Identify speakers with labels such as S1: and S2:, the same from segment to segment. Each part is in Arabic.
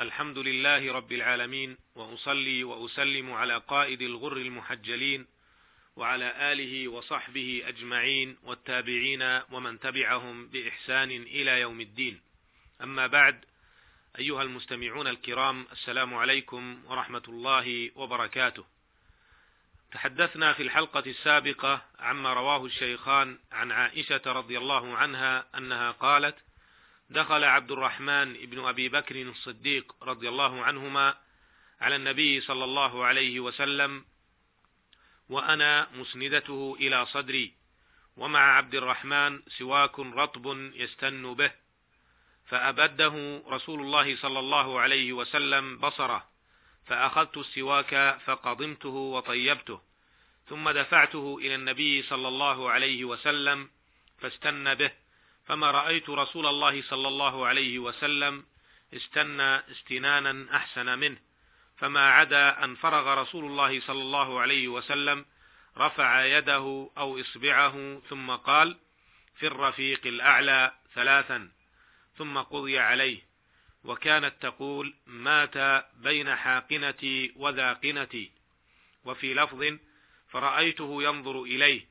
S1: الحمد لله رب العالمين وأصلي وأسلم على قائد الغر المحجلين وعلى آله وصحبه أجمعين والتابعين ومن تبعهم بإحسان إلى يوم الدين. أما بعد أيها المستمعون الكرام السلام عليكم ورحمة الله وبركاته. تحدثنا في الحلقة السابقة عما رواه الشيخان عن عائشة رضي الله عنها أنها قالت دخل عبد الرحمن بن أبي بكر الصديق رضي الله عنهما على النبي صلى الله عليه وسلم وأنا مسندته إلى صدري ومع عبد الرحمن سواك رطب يستن به فأبده رسول الله صلى الله عليه وسلم بصره فأخذت السواك فقضمته وطيبته ثم دفعته إلى النبي صلى الله عليه وسلم فاستن به. فما رأيت رسول الله صلى الله عليه وسلم استنى استنانا أحسن منه فما عدا أن فرغ رسول الله صلى الله عليه وسلم رفع يده أو إصبعه ثم قال في الرفيق الأعلى ثلاثا. ثم قضي عليه وكانت تقول مات بين حاقنتي وذاقنتي. وفي لفظ فرأيته ينظر إليه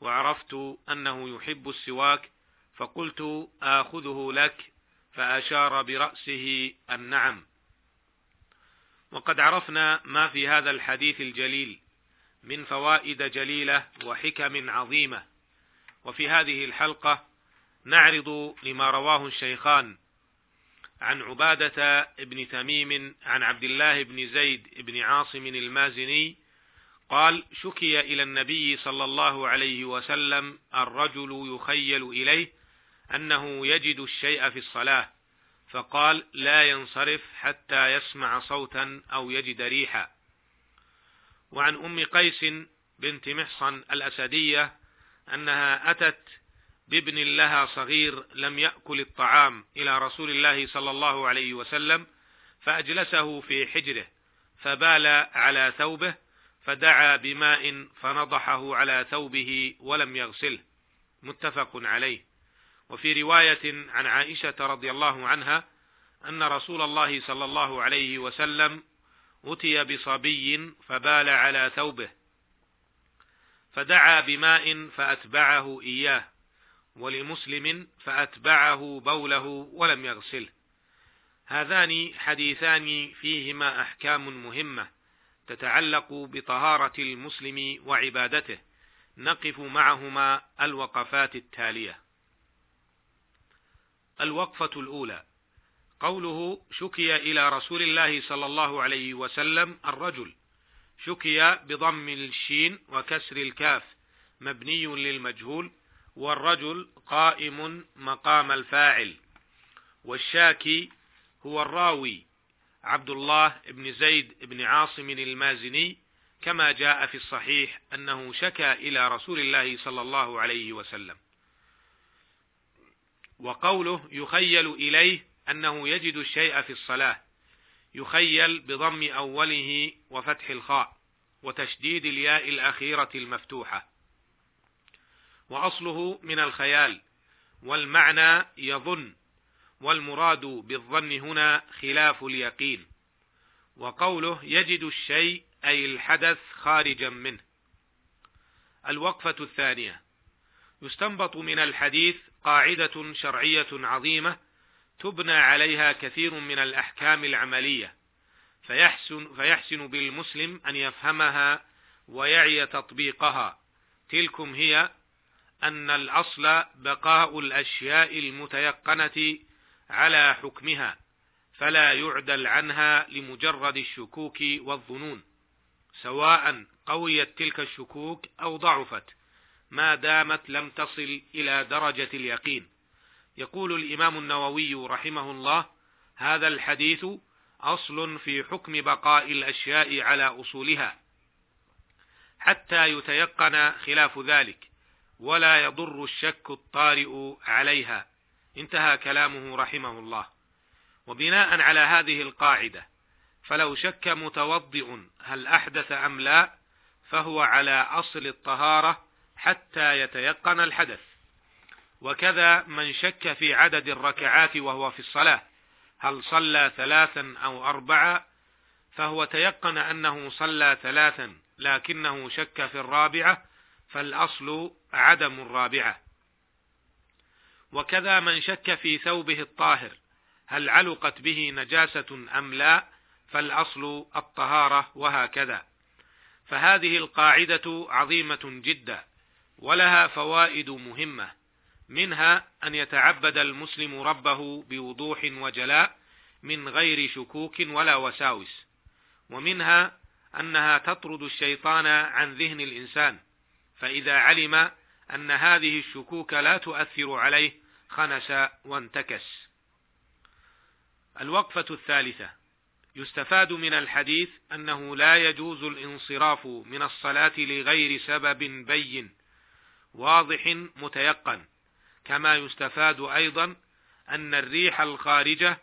S1: وعرفت أنه يحب السواك فقلت آخذه لك فأشار برأسه النعم. وقد عرفنا ما في هذا الحديث الجليل من فوائد جليلة وحكم عظيمة. وفي هذه الحلقة نعرض لما رواه الشيخان عن عبادة ابن تميم عن عبد الله بن زيد بن عاصم المازني قال شكي إلى النبي صلى الله عليه وسلم الرجل يخيل إليه أنه يجد الشيء في الصلاة فقال لا ينصرف حتى يسمع صوتا أو يجد ريحا. وعن أم قيس بنت محصن الأسدية أنها أتت بابن لها صغير لم يأكل الطعام إلى رسول الله صلى الله عليه وسلم فأجلسه في حجره فبال على ثوبه فدعا بماء فنضحه على ثوبه ولم يغسله. متفق عليه. وفي رواية عن عائشة رضي الله عنها أن رسول الله صلى الله عليه وسلم أتي بصبي فبال على ثوبه فدعا بماء فأتبعه إياه ولمسلم فأتبعه بوله ولم يغسله. هذان حديثان فيهما أحكام مهمة تتعلق بطهارة المسلم وعبادته نقف معهما الوقفات التالية. الوقفة الأولى. قوله شكي إلى رسول الله صلى الله عليه وسلم الرجل. شكي بضم الشين وكسر الكاف مبني للمجهول والرجل قائم مقام الفاعل. والشاكي هو الراوي عبد الله بن زيد بن عاصم المازني كما جاء في الصحيح أنه شكى إلى رسول الله صلى الله عليه وسلم. وقوله يخيل إليه أنه يجد الشيء في الصلاة. يخيل بضم أوله وفتح الخاء وتشديد الياء الأخيرة المفتوحة. وأصله من الخيال والمعنى يظن والمراد بالظن هنا خلاف اليقين. وقوله يجد الشيء أي الحدث خارجا منه. الوقفة الثانية يستنبط من الحديث قاعدة شرعية عظيمة تبنى عليها كثير من الأحكام العملية فيحسن, فيحسن بالمسلم أن يفهمها ويعي تطبيقها. تلكم هي أن الأصل بقاء الأشياء المتيقنة على حكمها فلا يعدل عنها لمجرد الشكوك والظنون سواء قويت تلك الشكوك أو ضعفت. ما دامت لم تصل إلى درجة اليقين. يقول الإمام النووي رحمه الله هذا الحديث أصل في حكم بقاء الأشياء على أصولها حتى يتيقن خلاف ذلك ولا يضر الشك الطارئ عليها. انتهى كلامه رحمه الله. وبناء على هذه القاعدة فلو شك متوضئ هل أحدث أم لا فهو على أصل الطهارة حتى يتيقن الحدث. وكذا من شك في عدد الركعات وهو في الصلاة هل صلى ثلاثا أو أربعة فهو تيقن أنه صلى ثلاثا لكنه شك في الرابعة فالأصل عدم الرابعة. وكذا من شك في ثوبه الطاهر هل علقت به نجاسة أم لا فالأصل الطهارة وهكذا. فهذه القاعدة عظيمة جدا. ولها فوائد مهمة منها أن يتعبد المسلم ربه بوضوح وجلاء من غير شكوك ولا وساوس ومنها أنها تطرد الشيطان عن ذهن الإنسان فإذا علم أن هذه الشكوك لا تؤثر عليه خنس وانتكس. الوقفة الثالثة. يستفاد من الحديث أنه لا يجوز الانصراف من الصلاة لغير سبب بين واضح متيقن. كما يستفاد أيضا أن الريح الخارجة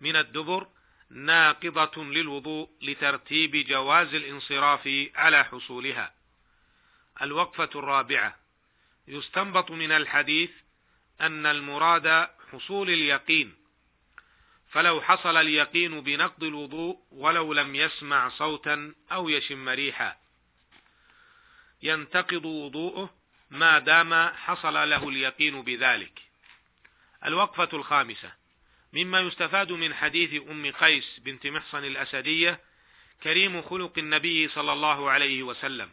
S1: من الدبر ناقضة للوضوء لترتيب جواز الانصراف على حصولها. الوقفة الرابعة. يستنبط من الحديث أن المراد حصول اليقين، فلو حصل اليقين بنقض الوضوء ولو لم يسمع صوتا أو يشم ريحا، ينتقض وضوءه ما دام حصل له اليقين بذلك. الوقفة الخامسة مما يستفاد من حديث أم قيس بنت محصن الأسدية كريم خلق النبي صلى الله عليه وسلم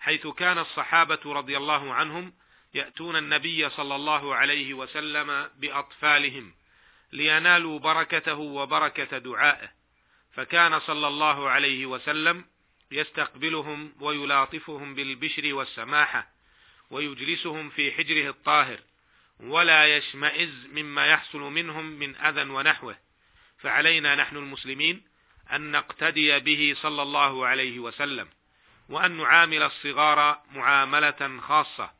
S1: حيث كان الصحابة رضي الله عنهم يأتون النبي صلى الله عليه وسلم بأطفالهم لينالوا بركته وبركة دعائه فكان صلى الله عليه وسلم يستقبلهم ويلاطفهم بالبشر والسماحة ويجلسهم في حجره الطاهر ولا يشمئز مما يحصل منهم من أذى ونحوه. فعلينا نحن المسلمين أن نقتدي به صلى الله عليه وسلم وأن نعامل الصغار معاملة خاصة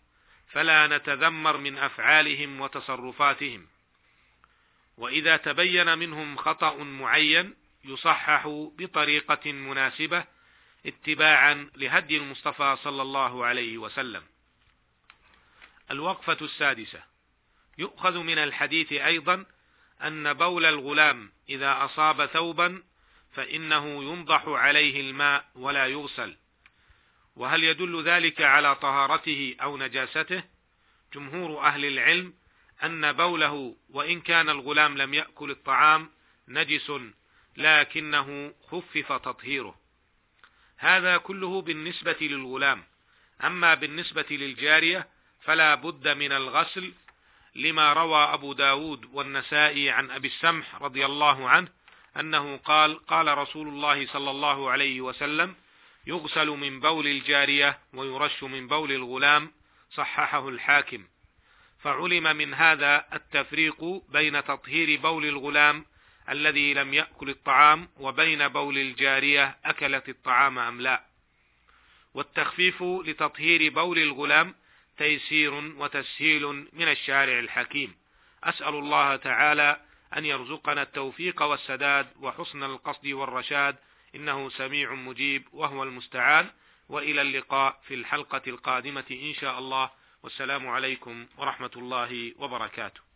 S1: فلا نتذمر من أفعالهم وتصرفاتهم. وإذا تبين منهم خطأ معين يصحح بطريقة مناسبة اتباعا لهدي المصطفى صلى الله عليه وسلم. الوقفة السادسة. يؤخذ من الحديث أيضا أن بول الغلام إذا أصاب ثوبا فإنه ينضح عليه الماء ولا يغسل. وهل يدل ذلك على طهارته أو نجاسته؟ جمهور أهل العلم أن بوله وإن كان الغلام لم يأكل الطعام نجس لكنه خفف تطهيره. هذا كله بالنسبة للغلام. أما بالنسبة للجارية فلا بد من الغسل لما روى أبو داود والنسائي عن أبي السمح رضي الله عنه أنه قال قال رسول الله صلى الله عليه وسلم يغسل من بول الجارية ويرش من بول الغلام صححه الحاكم. فعلم من هذا التفريق بين تطهير بول الغلام الذي لم يأكل الطعام وبين بول الجارية أكلت الطعام أم لا. والتخفيف لتطهير بول الغلام تيسير وتسهيل من الشارع الحكيم. أسأل الله تعالى أن يرزقنا التوفيق والسداد وحسن القصد والرشاد. إنه سميع مجيب وهو المستعان. وإلى اللقاء في الحلقة القادمة إن شاء الله. والسلام عليكم ورحمة الله وبركاته.